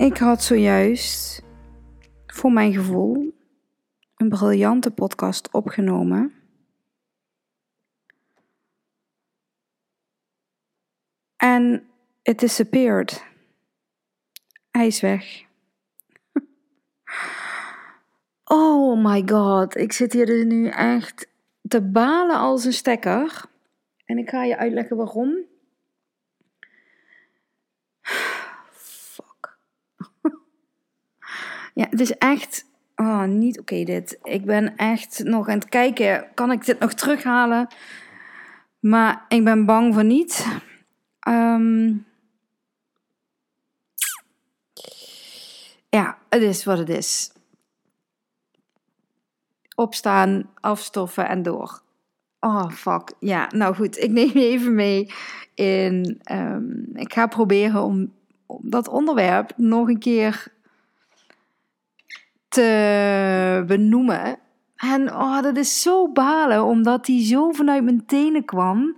Ik had zojuist, voor mijn gevoel, een briljante podcast opgenomen. En it disappeared. Hij is weg. Oh my god, ik zit hier dus nu echt te balen als een stekker. En ik ga je uitleggen waarom. Ja, het is echt oh, niet oké dit. Ik ben echt nog aan het kijken, kan ik dit nog terughalen? Maar ik ben bang voor niet. Ehm, ja, het is wat het is. Opstaan, afstoffen en door. Oh, fuck. Ja, nou goed. Ik neem je even mee in... Um, ik ga proberen om dat onderwerp nog een keer te benoemen. En oh, dat is zo balen, omdat die zo vanuit mijn tenen kwam.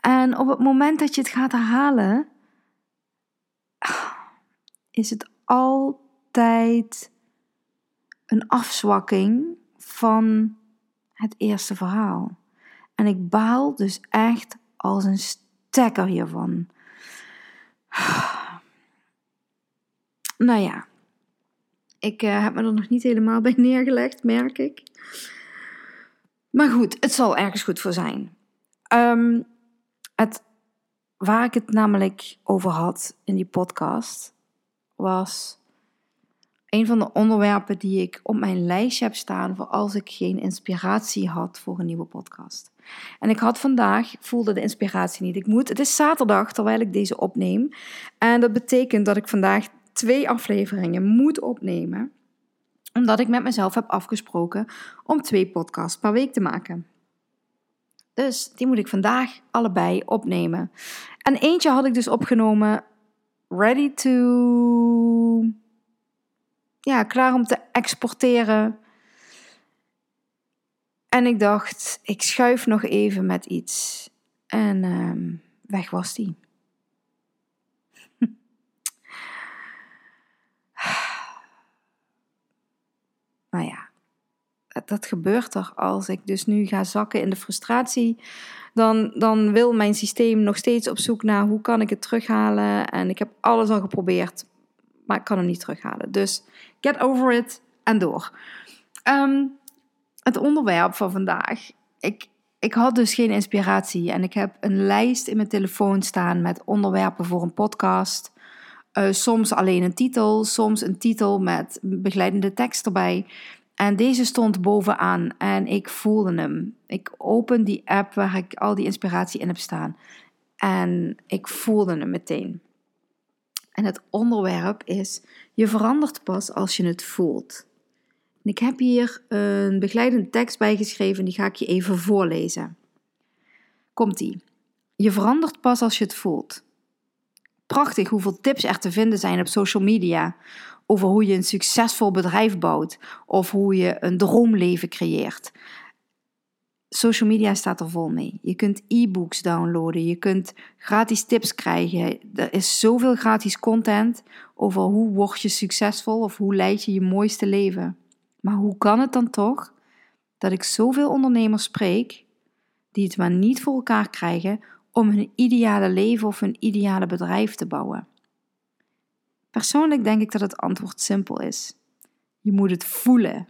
En op het moment dat je het gaat herhalen, is het altijd een afzwakking van het eerste verhaal. En ik baal dus echt als een stekker hiervan. Nou ja, ik uh, heb me er nog niet helemaal bij neergelegd, merk ik. Maar goed, het zal ergens goed voor zijn. Um, het, waar ik het namelijk over had in die podcast, was een van de onderwerpen die ik op mijn lijstje heb staan voor als ik geen inspiratie had voor een nieuwe podcast. En ik had vandaag, voelde de inspiratie niet. Ik moet, het is zaterdag terwijl ik deze opneem. En dat betekent dat ik vandaag twee afleveringen moet opnemen, omdat ik met mezelf heb afgesproken om twee podcasts per week te maken. Dus die moet ik vandaag allebei opnemen. En eentje had ik dus opgenomen, ready to. Ja, klaar om te exporteren. En ik dacht, ik schuif nog even met iets. En uh, weg was die. nou ja, dat gebeurt er als ik dus nu ga zakken in de frustratie. Dan, dan wil mijn systeem nog steeds op zoek naar hoe kan ik het terughalen. En ik heb alles al geprobeerd, maar ik kan hem niet terughalen. Dus get over it en door. Ehm, het onderwerp van vandaag. Ik, ik had dus geen inspiratie en ik heb een lijst in mijn telefoon staan met onderwerpen voor een podcast. Uh, soms alleen een titel, soms een titel met begeleidende tekst erbij. En deze stond bovenaan en ik voelde hem. Ik open die app waar ik al die inspiratie in heb staan. En ik voelde hem meteen. En het onderwerp is: je verandert pas als je het voelt. En ik heb hier een begeleidende tekst bijgeschreven, die ga ik je even voorlezen. Komt-ie. Je verandert pas als je het voelt. Prachtig hoeveel tips er te vinden zijn op social media over hoe je een succesvol bedrijf bouwt of hoe je een droomleven creëert. Social media staat er vol mee. Je kunt e-books downloaden, je kunt gratis tips krijgen. Er is zoveel gratis content over hoe word je succesvol of hoe leid je je mooiste leven. Maar hoe kan het dan toch dat ik zoveel ondernemers spreek die het maar niet voor elkaar krijgen om hun ideale leven of hun ideale bedrijf te bouwen? Persoonlijk denk ik dat het antwoord simpel is. Je moet het voelen.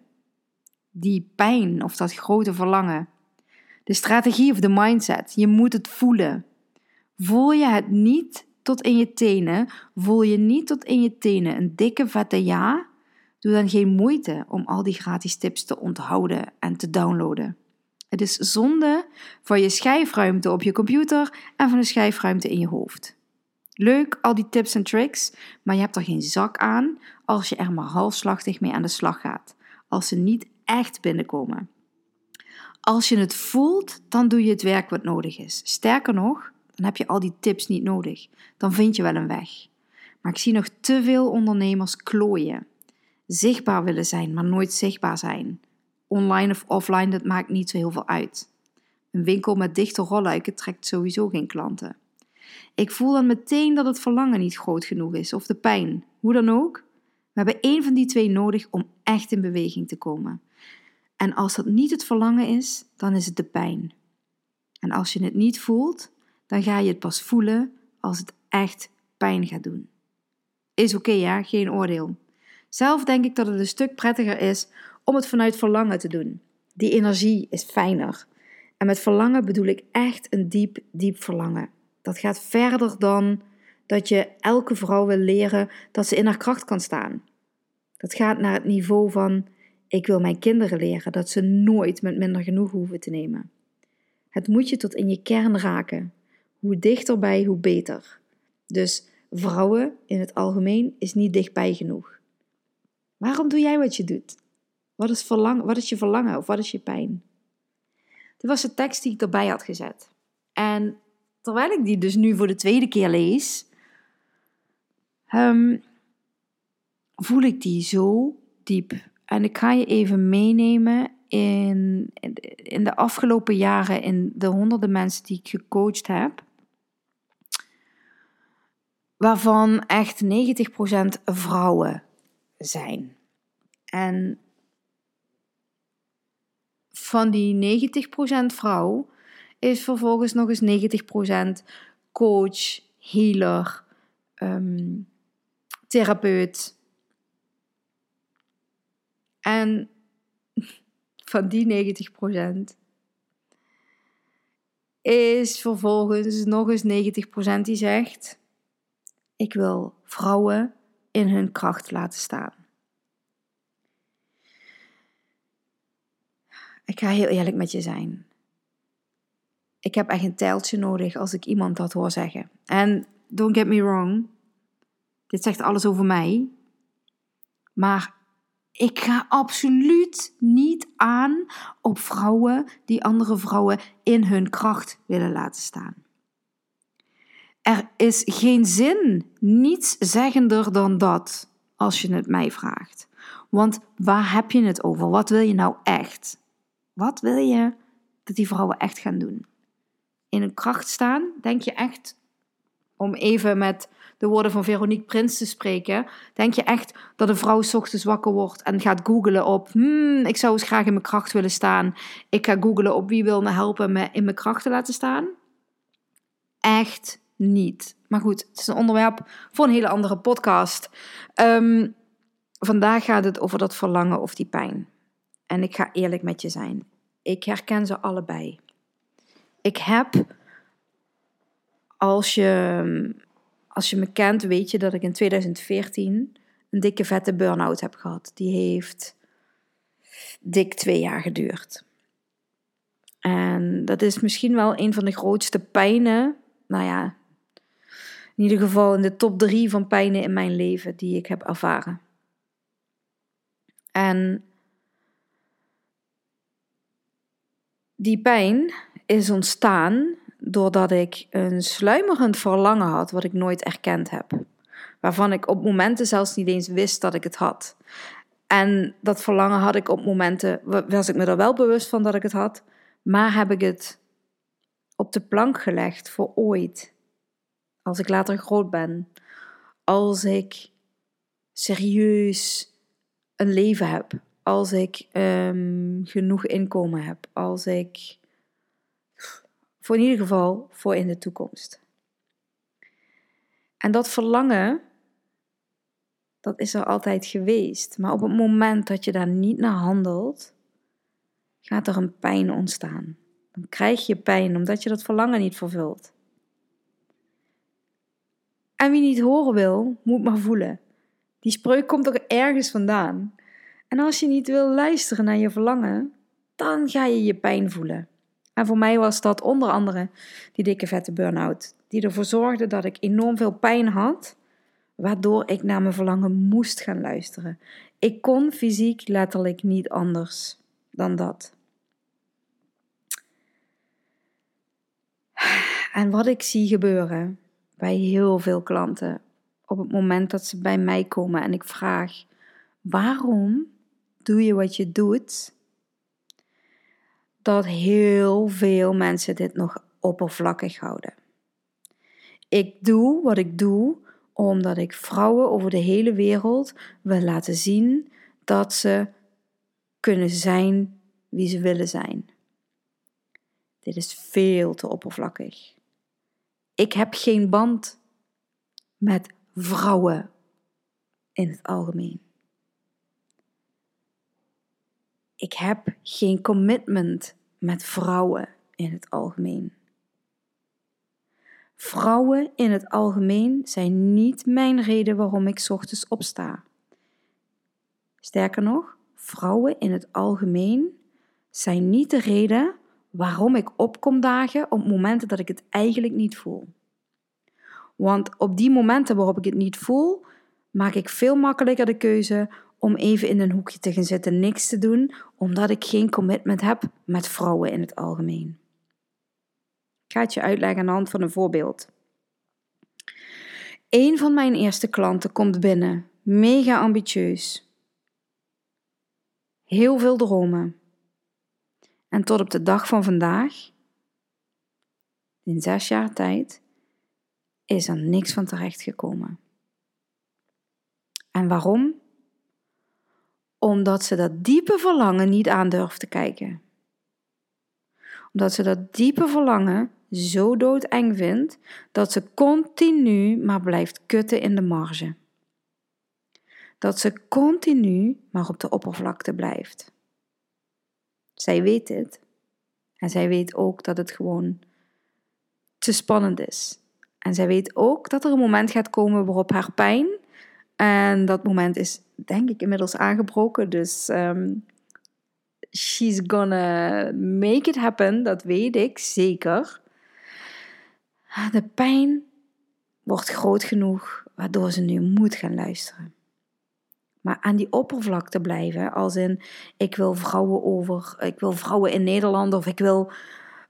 Die pijn of dat grote verlangen. De strategie of de mindset. Je moet het voelen. Voel je het niet tot in je tenen, voel je niet tot in je tenen een dikke vette ja, doe dan geen moeite om al die gratis tips te onthouden en te downloaden. Het is zonde van je schijfruimte op je computer en van de schijfruimte in je hoofd. Leuk, al die tips en tricks, maar je hebt er geen zak aan als je er maar halfslachtig mee aan de slag gaat. Als ze niet echt binnenkomen. Als je het voelt, dan doe je het werk wat nodig is. Sterker nog, dan heb je al die tips niet nodig. Dan vind je wel een weg. Maar ik zie nog te veel ondernemers klooien. Zichtbaar willen zijn, maar nooit zichtbaar zijn. Online of offline, dat maakt niet zo heel veel uit. Een winkel met dichte rolluiken trekt sowieso geen klanten. Ik voel dan meteen dat het verlangen niet groot genoeg is, of de pijn. Hoe dan ook, we hebben één van die twee nodig om echt in beweging te komen. En als dat niet het verlangen is, dan is het de pijn. En als je het niet voelt, dan ga je het pas voelen als het echt pijn gaat doen. Is oké, ja, geen oordeel. Zelf denk ik dat het een stuk prettiger is om het vanuit verlangen te doen. Die energie is fijner. En met verlangen bedoel ik echt een diep, diep verlangen. Dat gaat verder dan dat je elke vrouw wil leren dat ze in haar kracht kan staan. Dat gaat naar het niveau van ik wil mijn kinderen leren dat ze nooit met minder genoeg hoeven te nemen. Het moet je tot in je kern raken. Hoe dichterbij, hoe beter. Dus vrouwen in het algemeen is niet dichtbij genoeg. Waarom doe jij wat je doet? Wat is, wat is je verlangen of wat is je pijn? Dit was de tekst die ik erbij had gezet. En terwijl ik die dus nu voor de tweede keer lees, um, voel ik die zo diep. En ik ga je even meenemen in, in de afgelopen jaren, in de honderden mensen die ik gecoacht heb. Waarvan echt 90% vrouwen zijn. En van die 90% vrouw is vervolgens nog eens 90% coach, healer, um, therapeut. En van die 90% is vervolgens nog eens 90% die zegt: Ik wil vrouwen in hun kracht laten staan. Ik ga heel eerlijk met je zijn. Ik heb echt een tijltje nodig als ik iemand dat hoor zeggen. En don't get me wrong, dit zegt alles over mij. Maar ik ga absoluut niet aan op vrouwen die andere vrouwen in hun kracht willen laten staan. Er is geen zin, niets zeggender dan dat, als je het mij vraagt. Want waar heb je het over? Wat wil je nou echt? Wat wil je dat die vrouwen echt gaan doen? In hun kracht staan? Denk je echt, om even met de woorden van Veronique Prins te spreken, denk je echt dat een vrouw ochtends wakker wordt en gaat googelen op, hmm, ik zou eens graag in mijn kracht willen staan. Ik ga googelen op wie wil me helpen me in mijn kracht te laten staan? Echt niet. Maar goed, het is een onderwerp voor een hele andere podcast. Um, vandaag gaat het over dat verlangen of die pijn. En ik ga eerlijk met je zijn. Ik herken ze allebei. Ik heb, als je, als je me kent, weet je dat ik in 2014 een dikke vette burn-out heb gehad. Die heeft dik twee jaar geduurd. En dat is misschien wel een van de grootste pijnen. Nou ja, in ieder geval in de top drie van pijnen in mijn leven die ik heb ervaren. En die pijn is ontstaan doordat ik een sluimerend verlangen had wat ik nooit erkend heb. Waarvan ik op momenten zelfs niet eens wist dat ik het had. En dat verlangen had ik op momenten, was ik me er wel bewust van dat ik het had, maar heb ik het op de plank gelegd voor ooit. Als ik later groot ben. Als ik serieus een leven heb als ik um, genoeg inkomen heb, als ik voor in ieder geval voor in de toekomst. En dat verlangen, dat is er altijd geweest. Maar op het moment dat je daar niet naar handelt, gaat er een pijn ontstaan. Dan krijg je pijn omdat je dat verlangen niet vervult. En wie niet horen wil, moet maar voelen. Die spreuk komt er ergens vandaan. En als je niet wil luisteren naar je verlangen, dan ga je je pijn voelen. En voor mij was dat onder andere die dikke vette burn-out. Die ervoor zorgde dat ik enorm veel pijn had. Waardoor ik naar mijn verlangen moest gaan luisteren. Ik kon fysiek letterlijk niet anders dan dat. En wat ik zie gebeuren bij heel veel klanten op het moment dat ze bij mij komen en ik vraag: waarom doe je wat je doet? Dat heel veel mensen dit nog oppervlakkig houden. Ik doe wat ik doe omdat ik vrouwen over de hele wereld wil laten zien dat ze kunnen zijn wie ze willen zijn. Dit is veel te oppervlakkig. Ik heb geen band met vrouwen in het algemeen. Ik heb geen commitment met vrouwen in het algemeen. Vrouwen in het algemeen zijn niet mijn reden waarom ik ochtends opsta. Sterker nog, vrouwen in het algemeen zijn niet de reden waarom ik opkom dagen op momenten dat ik het eigenlijk niet voel. Want op die momenten waarop ik het niet voel, maak ik veel makkelijker de keuze om even in een hoekje te gaan zitten, niks te doen, omdat ik geen commitment heb met vrouwen in het algemeen. Ik ga het je uitleggen aan de hand van een voorbeeld. Een van mijn eerste klanten komt binnen, mega ambitieus. Heel veel dromen. En tot op de dag van vandaag, in zes jaar tijd, is er niks van terecht gekomen. En waarom? Omdat ze dat diepe verlangen niet aandurft te kijken. Omdat ze dat diepe verlangen zo doodeng vindt dat ze continu maar blijft kutten in de marge. Dat ze continu maar op de oppervlakte blijft. Zij weet dit. En zij weet ook dat het gewoon te spannend is. En zij weet ook dat er een moment gaat komen waarop haar pijn, en dat moment is denk ik inmiddels aangebroken, dus um, she's gonna make it happen, dat weet ik zeker. De pijn wordt groot genoeg waardoor ze nu moet gaan luisteren. Maar aan die oppervlakte blijven, als in ik wil vrouwen over, ik wil vrouwen in Nederland of ik wil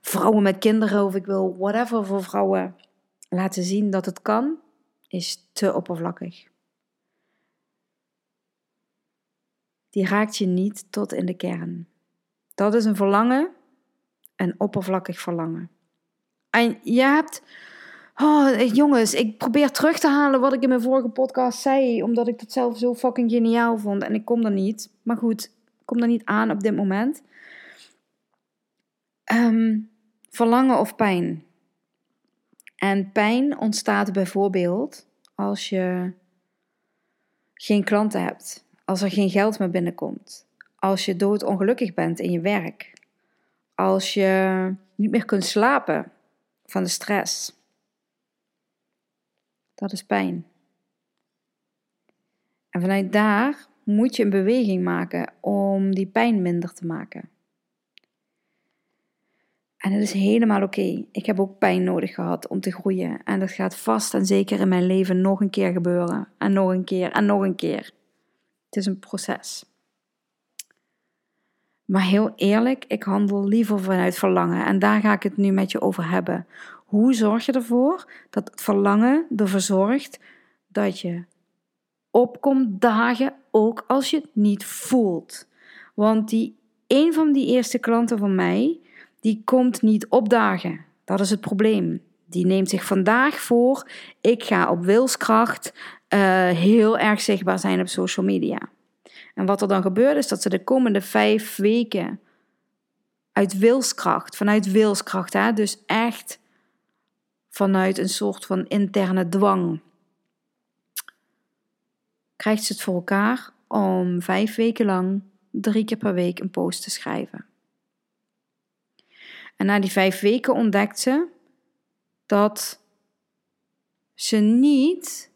vrouwen met kinderen of ik wil whatever voor vrouwen laten zien dat het kan, is te oppervlakkig. Die raakt je niet tot in de kern. Dat is een verlangen, een oppervlakkig verlangen. En je hebt. Oh, jongens, ik probeer terug te halen wat ik in mijn vorige podcast zei, omdat ik dat zelf zo fucking geniaal vond en ik kom er niet. Maar goed, ik kom er niet aan op dit moment. Ehm, verlangen of pijn? En pijn ontstaat bijvoorbeeld als je geen klanten hebt, als er geen geld meer binnenkomt, als je doodongelukkig bent in je werk, als je niet meer kunt slapen van de stress. Dat is pijn. En vanuit daar moet je een beweging maken om die pijn minder te maken. En het is helemaal oké. Ik heb ook pijn nodig gehad om te groeien. En dat gaat vast en zeker in mijn leven nog een keer gebeuren. En nog een keer en nog een keer. Het is een proces. Maar heel eerlijk, ik handel liever vanuit verlangen. En daar ga ik het nu met je over hebben. Hoe zorg je ervoor dat het verlangen ervoor zorgt dat je opkomt dagen ook als je het niet voelt? Want die, een van die eerste klanten van mij, die komt niet opdagen. Dat is het probleem. Die neemt zich vandaag voor, ik ga op wilskracht uh, heel erg zichtbaar zijn op social media. En wat er dan gebeurt is dat ze de komende vijf weken uit wilskracht, vanuit wilskracht, hè, dus echt vanuit een soort van interne dwang, krijgt ze het voor elkaar om vijf weken lang drie keer per week een post te schrijven. En na die vijf weken ontdekt ze dat ze niet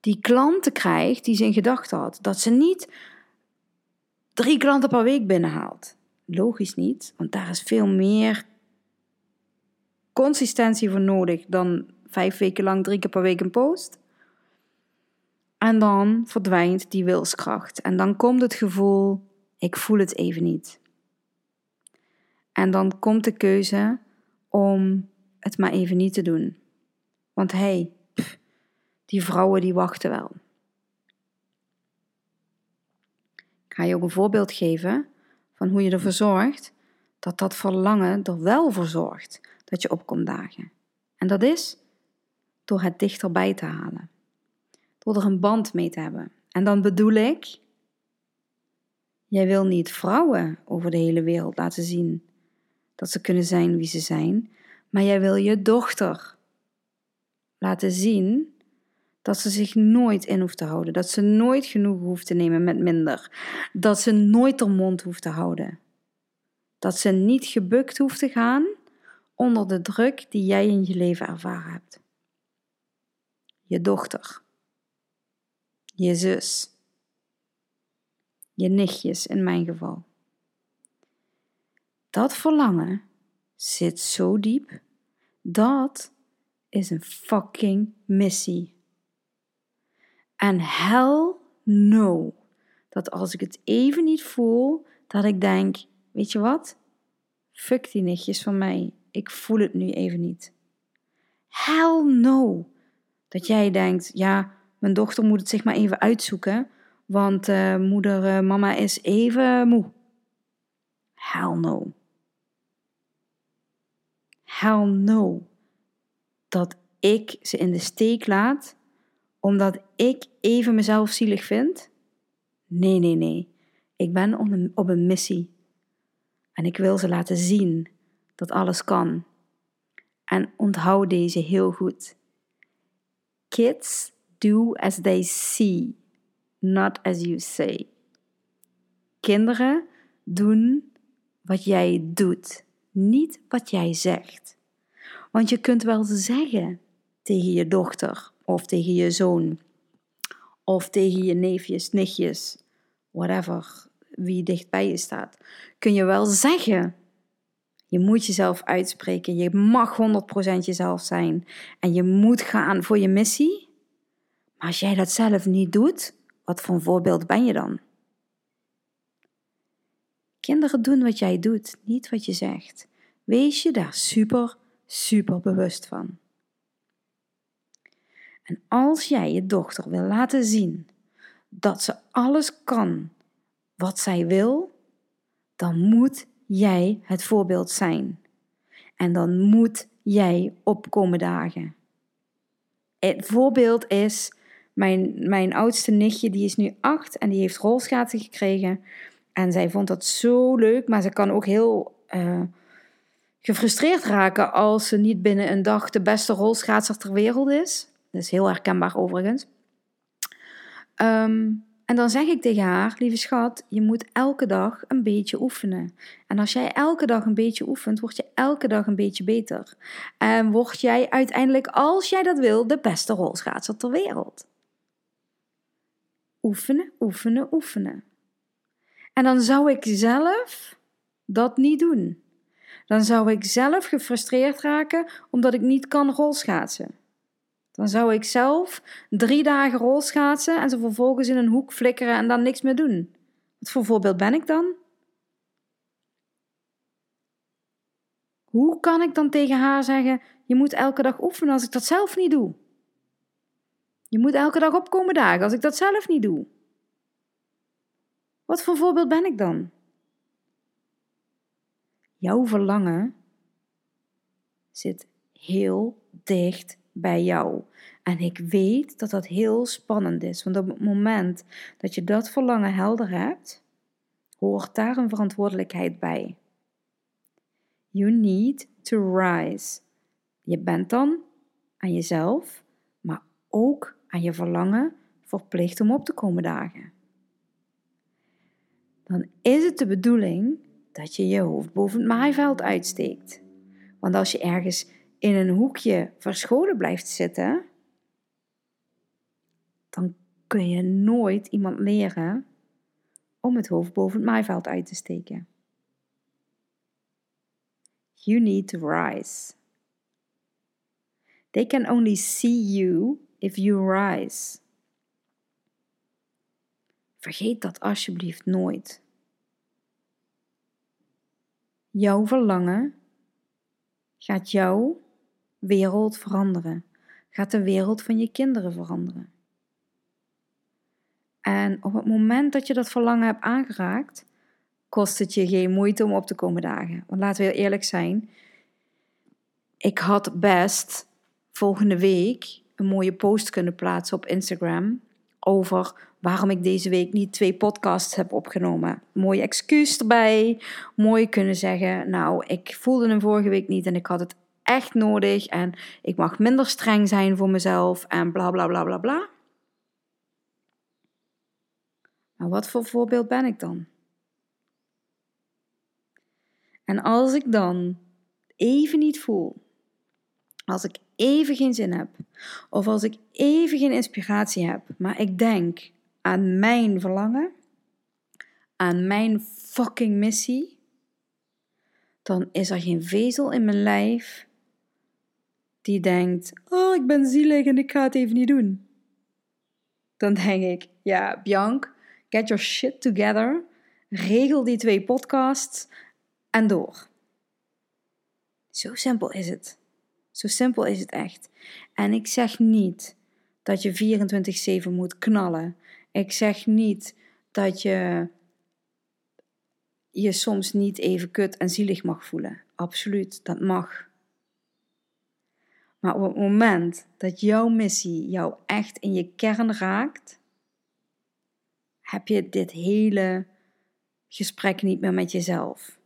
die klanten krijgt die ze in gedachten had. Dat ze niet drie klanten per week binnenhaalt. Logisch niet, want daar is veel meer consistentie voor nodig dan vijf weken lang drie keer per week een post. En dan verdwijnt die wilskracht. En dan komt het gevoel, ik voel het even niet. En dan komt de keuze om het maar even niet te doen. Want hé, hey, die vrouwen die wachten wel. Ik ga je ook een voorbeeld geven van hoe je ervoor zorgt dat dat verlangen er wel voor zorgt dat je opkomt dagen. En dat is door het dichterbij te halen. Door er een band mee te hebben. En dan bedoel ik, jij wil niet vrouwen over de hele wereld laten zien dat ze kunnen zijn wie ze zijn, maar jij wil je dochter laten zien dat ze zich nooit in hoeft te houden, dat ze nooit genoeg hoeft te nemen met minder, dat ze nooit haar mond hoeft te houden, dat ze niet gebukt hoeft te gaan onder de druk die jij in je leven ervaren hebt. Je dochter, je zus, je nichtjes in mijn geval. Dat verlangen zit zo diep. Dat is een fucking missie. En hell no. Dat als ik het even niet voel, dat ik denk, weet je wat? Fuck die nichtjes van mij. Ik voel het nu even niet. Hell no. Dat jij denkt, ja, mijn dochter moet het zich maar even uitzoeken, want uh, moeder, uh, mama is even moe. Hell no. Hell no. Dat ik ze in de steek laat omdat ik even mezelf zielig vind? Nee, nee, nee. Ik ben op een, op een missie. En ik wil ze laten zien dat alles kan. En onthoud deze heel goed. Kids do as they see, not as you say. Kinderen doen wat jij doet, niet wat jij zegt. Want je kunt wel zeggen tegen je dochter of tegen je zoon of tegen je neefjes, nichtjes, whatever, wie dichtbij je staat, kun je wel zeggen. Je moet jezelf uitspreken. Je mag 100% jezelf zijn. En je moet gaan voor je missie. Maar als jij dat zelf niet doet, wat voor een voorbeeld ben je dan? Kinderen doen wat jij doet, niet wat je zegt. Wees je daar super, super bewust van. En als jij je dochter wil laten zien dat ze alles kan wat zij wil, dan moet jij het voorbeeld zijn. En dan moet jij opkomen dagen. Het voorbeeld is mijn, mijn oudste nichtje, die is nu acht en die heeft rolschaatsen gekregen. En zij vond dat zo leuk, maar ze kan ook heel uh, gefrustreerd raken als ze niet binnen een dag de beste rolschaatser ter wereld is. Dat is heel herkenbaar overigens. Um, en dan zeg ik tegen haar, lieve schat, je moet elke dag een beetje oefenen. En als jij elke dag een beetje oefent, word je elke dag een beetje beter. En word jij uiteindelijk, als jij dat wil, de beste rolschaatser ter wereld. Oefenen, oefenen, oefenen. En dan zou ik zelf dat niet doen. Dan zou ik zelf gefrustreerd raken omdat ik niet kan rolschaatsen. Dan zou ik zelf drie dagen rolschaatsen en ze vervolgens in een hoek flikkeren en dan niks meer doen. Wat voor voorbeeld ben ik dan? Hoe kan ik dan tegen haar zeggen: Je moet elke dag oefenen als ik dat zelf niet doe? Je moet elke dag opkomen dagen als ik dat zelf niet doe. Wat voor voorbeeld ben ik dan? Jouw verlangen zit heel dicht bij jou. En ik weet dat dat heel spannend is, want op het moment dat je dat verlangen helder hebt, hoort daar een verantwoordelijkheid bij. You need to rise. Je bent dan aan jezelf, maar ook aan je verlangen verplicht om op te komen dagen. Dan is het de bedoeling dat je je hoofd boven het maaiveld uitsteekt. Want als je ergens in een hoekje verscholen blijft zitten, dan kun je nooit iemand leren om het hoofd boven het maaiveld uit te steken. You need to rise. They can only see you if you rise. Vergeet dat alsjeblieft nooit. Jouw verlangen gaat jouw wereld veranderen. Gaat de wereld van je kinderen veranderen. En op het moment dat je dat verlangen hebt aangeraakt, kost het je geen moeite om op te komen dagen. Want laten we heel eerlijk zijn. Ik had best volgende week een mooie post kunnen plaatsen op Instagram over waarom ik deze week niet twee podcasts heb opgenomen. Mooi excuus erbij. Mooi kunnen zeggen, nou, ik voelde hem vorige week niet en ik had het echt nodig en ik mag minder streng zijn voor mezelf en bla bla bla bla bla. Maar wat voor voorbeeld ben ik dan? En als ik dan even niet voel, als ik even geen zin heb, of als ik even geen inspiratie heb, maar ik denk aan mijn verlangen, aan mijn fucking missie, dan is er geen vezel in mijn lijf die denkt: Oh, ik ben zielig en ik ga het even niet doen. Dan denk ik: Ja, Bianc, get your shit together. Regel die twee podcasts en door. Zo simpel is het. Zo simpel is het echt. En ik zeg niet dat je 24/7 moet knallen. Ik zeg niet dat je je soms niet even kut en zielig mag voelen. Absoluut, dat mag. Maar op het moment dat jouw missie jou echt in je kern raakt, heb je dit hele gesprek niet meer met jezelf.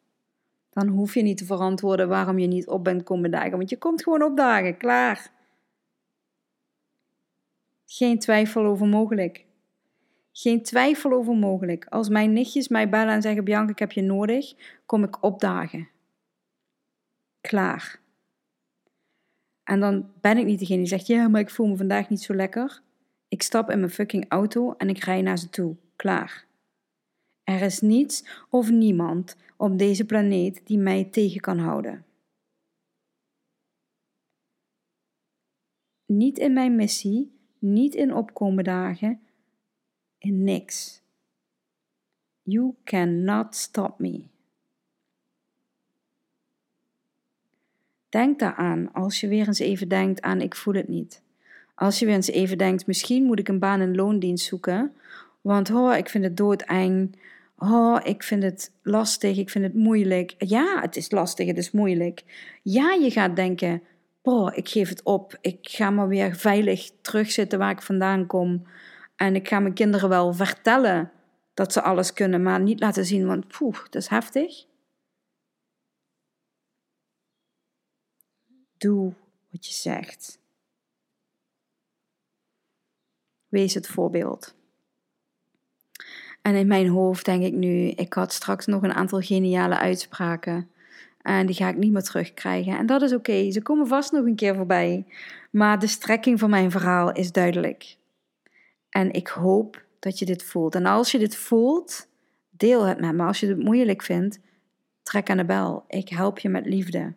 Dan hoef je niet te verantwoorden waarom je niet op bent komen dagen, want je komt gewoon opdagen, klaar. Geen twijfel over mogelijk. Geen twijfel over mogelijk. Als mijn nichtjes mij bellen en zeggen: Bianca, ik heb je nodig, kom ik opdagen. Klaar. En dan ben ik niet degene die zegt: Ja, maar ik voel me vandaag niet zo lekker. Ik stap in mijn fucking auto en ik rij naar ze toe. Klaar. Er is niets of niemand op deze planeet die mij tegen kan houden. Niet in mijn missie, niet in opkomen dagen, in niks. You cannot stop me. Denk daaraan als je weer eens even denkt aan ik voel het niet. Als je weer eens even denkt, misschien moet ik een baan in loondienst zoeken, want oh, ik vind het doodeng. Oh, ik vind het lastig, ik vind het moeilijk. Ja, het is lastig, het is moeilijk. Ja, je gaat denken, boh, ik geef het op. Ik ga maar weer veilig terugzitten waar ik vandaan kom. En ik ga mijn kinderen wel vertellen dat ze alles kunnen, maar niet laten zien, want poeh, dat is heftig. Doe wat je zegt. Wees het voorbeeld. En in mijn hoofd denk ik nu, ik had straks nog een aantal geniale uitspraken. En die ga ik niet meer terugkrijgen. En dat is oké, ze komen vast nog een keer voorbij. Maar de strekking van mijn verhaal is duidelijk. En ik hoop dat je dit voelt. En als je dit voelt, deel het met me. Als je het moeilijk vindt, trek aan de bel. Ik help je met liefde.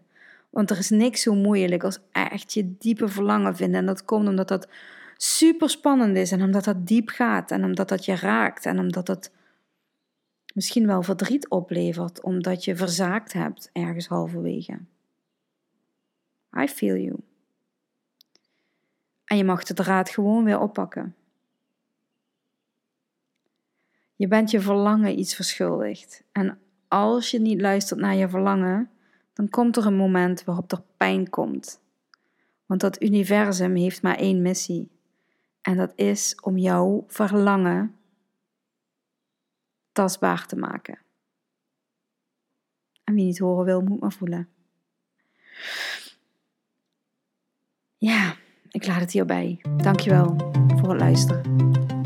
Want er is niks zo moeilijk als echt je diepe verlangen vinden. En dat komt omdat dat super spannend is en omdat dat diep gaat en omdat dat je raakt en omdat dat misschien wel verdriet oplevert omdat je verzaakt hebt ergens halverwege. I feel you. En je mag de draad gewoon weer oppakken. Je bent je verlangen iets verschuldigd. En als je niet luistert naar je verlangen, dan komt er een moment waarop er pijn komt. Want dat universum heeft maar één missie. En dat is om jouw verlangen tastbaar te maken. En wie niet horen wil, moet maar voelen. Ja, ik laat het hierbij. Dankjewel voor het luisteren.